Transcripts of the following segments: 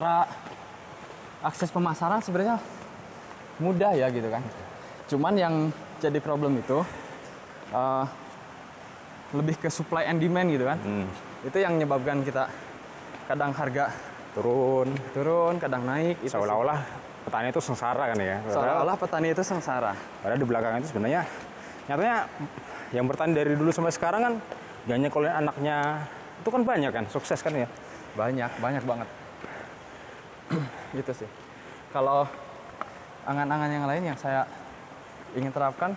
Cara akses pemasaran sebenarnya mudah ya gitu kan. Cuman yang jadi problem itu uh, lebih ke supply and demand gitu kan. Hmm. Itu yang menyebabkan kita kadang harga Turun. turun, kadang naik. Seolah-olah petani itu sengsara kan ya. Seolah-olah petani itu sengsara. Padahal di belakang itu sebenarnya nyatanya yang bertani dari dulu sampai sekarang kan gak nyekolin anaknya itu kan banyak kan sukses kan ya. Banyak, banyak banget. Gitu sih. Kalau angan-angan yang lain yang saya ingin terapkan,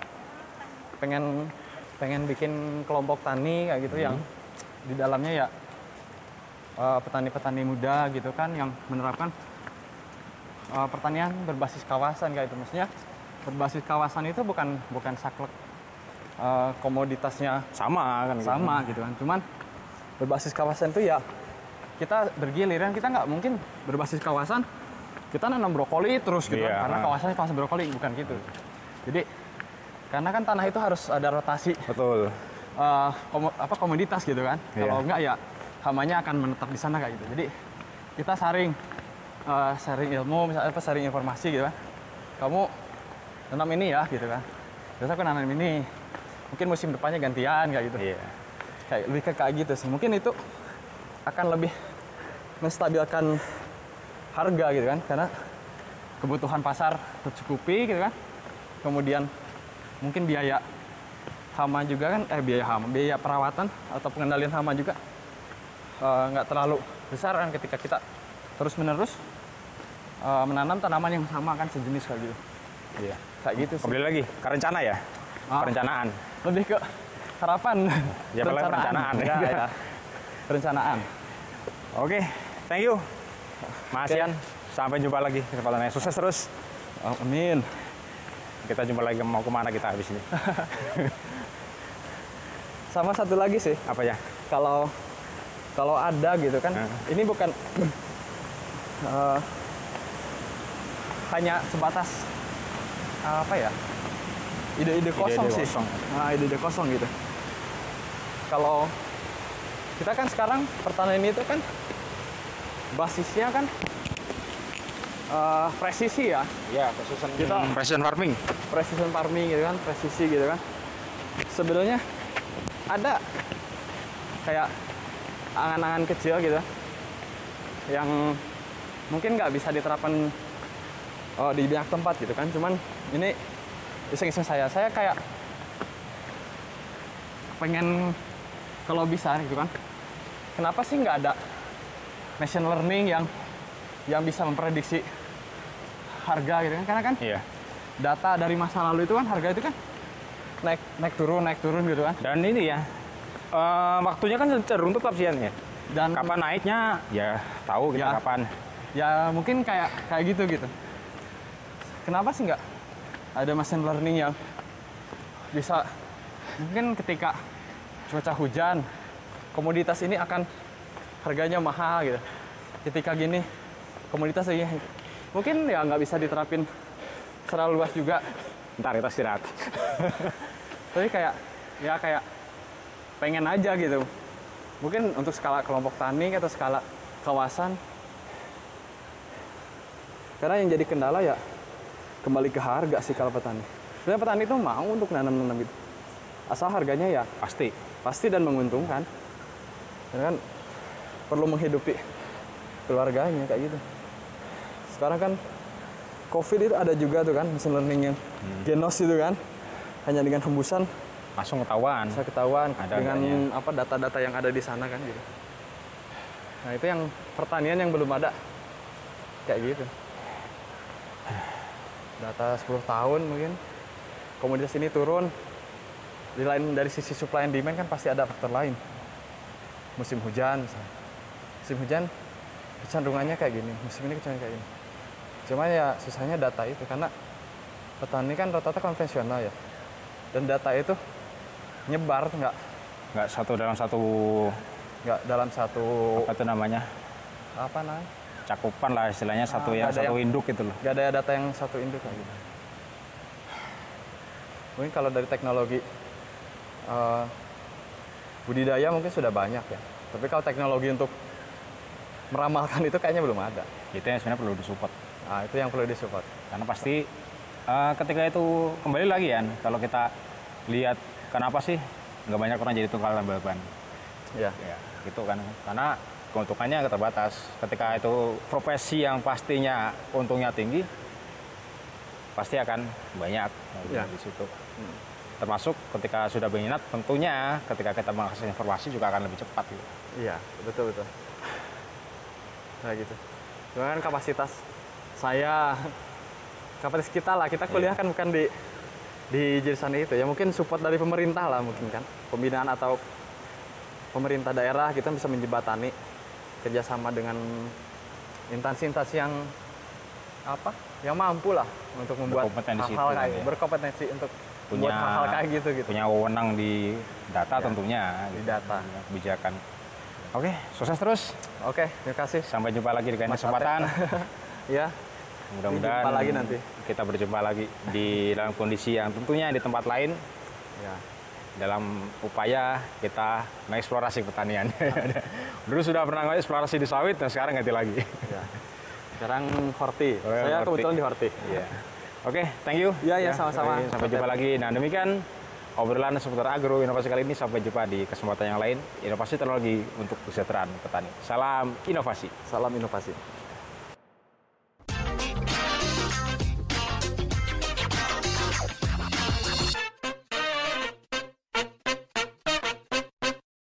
pengen pengen bikin kelompok tani kayak gitu yang di dalamnya ya eh, petani-petani muda gitu kan yang menerapkan eh, pertanian berbasis kawasan kayak itu. Maksudnya berbasis kawasan itu bukan bukan saklek eh, komoditasnya Sama kan gitu. sama gitu kan cuman berbasis kawasan itu ya kita bergiliran kita nggak mungkin berbasis kawasan kita nanam brokoli terus gitu Iya. kan karena kawasannya kawasan brokoli bukan gitu. Jadi karena kan tanah itu harus ada rotasi. Betul. eh, komo- apa komoditas gitu kan. Iya. kalau enggak ya hamanya akan menetap di sana kayak gitu. Jadi kita saring eh, sharing ilmu misalnya apa sharing informasi gitu kan. Kamu tanam ini ya gitu kan. Terus aku nanam ini mungkin musim depannya gantian kayak gitu. Iya. kayak lebih ke kayak gitu sih. Mungkin itu akan lebih menstabilkan harga gitu kan karena kebutuhan pasar tercukupi gitu kan kemudian mungkin biaya hama juga kan eh biaya hama biaya perawatan atau pengendalian hama juga eh, nggak terlalu besar kan ketika kita terus menerus eh, menanam tanaman yang sama kan sejenis kayak gitu Iya. kayak gitu sih Kembali lagi ke rencana ya. Ah. Perencanaan. lebih ke harapan Ya, paling perencanaan. ya, ya. perencanaan Oke, thank you. Mas. Ian, sampai jumpa lagi kesempatannya. Sukses terus. Oh, amin Kita jumpa lagi mau ke mana kita habis ini. sama satu lagi sih Apa ya? kalau kalau ada gitu kan Hmm. ini bukan eh, hanya sebatas apa ya ide-ide kosong Ide-ide sih kosong. nah ide-ide kosong gitu kalau kita kan sekarang pertanian itu kan basisnya kan eh, presisi ya Iya, precision Kita- precision farming. precision farming gitu kan, presisi gitu kan. Sebenarnya ada kayak angan-angan kecil gitu yang mungkin nggak bisa diterapkan oh, di banyak tempat gitu kan. Cuman ini iseng-iseng saya, saya kayak pengen kalau bisa gitu kan. Kenapa sih nggak ada machine learning yang yang bisa memprediksi harga gitu kan? Karena kan Iya. data dari masa lalu itu kan harga itu kan naik naik turun naik turun gitu kan Dan ini ya, eh, waktunya kan cenderung tetap sih ya. dan Kapan naiknya? Ya tahu kita Ya. kapan. ya mungkin kayak kayak gitu gitu kenapa sih nggak ada machine learning yang bisa mungkin ketika cuaca hujan komoditas ini akan harganya mahal gitu. Ketika gini komoditas ini mungkin ya nggak bisa diterapin secara luas juga. Ntar kita istirahat. tapi kayak ya kayak pengen aja gitu. Mungkin untuk skala kelompok tani atau skala kawasan karena yang jadi kendala ya kembali ke harga sih kalau petani. Sebenarnya petani itu mau untuk nanam-nanam itu asal harganya ya Pasti. pasti dan menguntungkan. Karena kan perlu menghidupi keluarganya kayak gitu. Sekarang kan covid itu ada juga tuh kan machine learning yang genos itu kan. Hanya dengan hembusan. Langsung ketahuan. bisa ketahuan Ada dengan adanya. apa data-data yang ada di sana kan gitu. Nah itu yang pertanian yang belum ada. Kayak gitu. Data 10 tahun mungkin. Komoditas ini turun. Di lain dari sisi supply and demand kan pasti ada faktor lain. Musim hujan misalnya. Musim hujan kecenderungannya kayak gini. Musim ini kecenderungannya kayak gini. Cuma ya susahnya data itu karena petani kan rata-rata konvensional ya. Dan data itu nyebar nggak? Nggak satu dalam satu nggak dalam satu apa itu namanya? Apa namanya? Cakupan lah istilahnya satu Ah, yang nggak ada satu yang- induk gitu loh. nggak ada data yang satu induk kayak gitu. Mungkin kalau dari teknologi eh, budidaya mungkin sudah banyak ya. Tapi kalau teknologi untuk meramalkan itu kayaknya belum ada. Itu yang sebenarnya perlu disupport. Nah, itu yang perlu disupport. Karena pasti eh, ketika itu kembali lagi kan, kalau kita lihat kenapa sih nggak banyak orang jadi tukang tambal ban. Ya. Ya, gitu kan. Karena keuntungannya terbatas. Ketika itu profesi yang pastinya untungnya tinggi, pasti akan banyak Ya. di situ. Termasuk ketika sudah berminat, tentunya ketika kita mengakses informasi juga akan lebih cepat. Gitu. Iya, betul betul. Nah gitu. Cuma kan kapasitas saya, kapasitas kita lah, kita kuliah kan bukan di di jurusan itu ya mungkin support dari pemerintah lah mungkin kan pembinaan atau pemerintah daerah kita bisa menjembatani kerjasama dengan instansi-instansi yang apa yang mampu lah untuk membuat hal-hal situ kan kayak ya. berkompetensi untuk Punya- hal-hal kayak gitu gitu Punya wewenang di data Ya, tentunya. di gitu. data. Kebijakan. Oke, sukses terus. oke terima kasih Sampai jumpa lagi di lain kesempatan. ya Mudah-mudahan lagi nanti. kita berjumpa lagi di dalam kondisi yang tentunya di tempat lain ya dalam upaya kita mengeksplorasi pertanian. Dulu sudah pernah eksplorasi di sawit dan sekarang ganti lagi. Ya. Sekarang Horti. Oh, ya, Saya Horti. kebetulan di Horti. Iya. Oke, thank you. Iya, iya, Ya, sama-sama. Sampai jumpa lagi. Nah, demikian obrolan seputar agro inovasi kali ini. Sampai jumpa di kesempatan yang lain. Inovasi teknologi untuk kesejahteraan petani. Salam inovasi. Salam inovasi.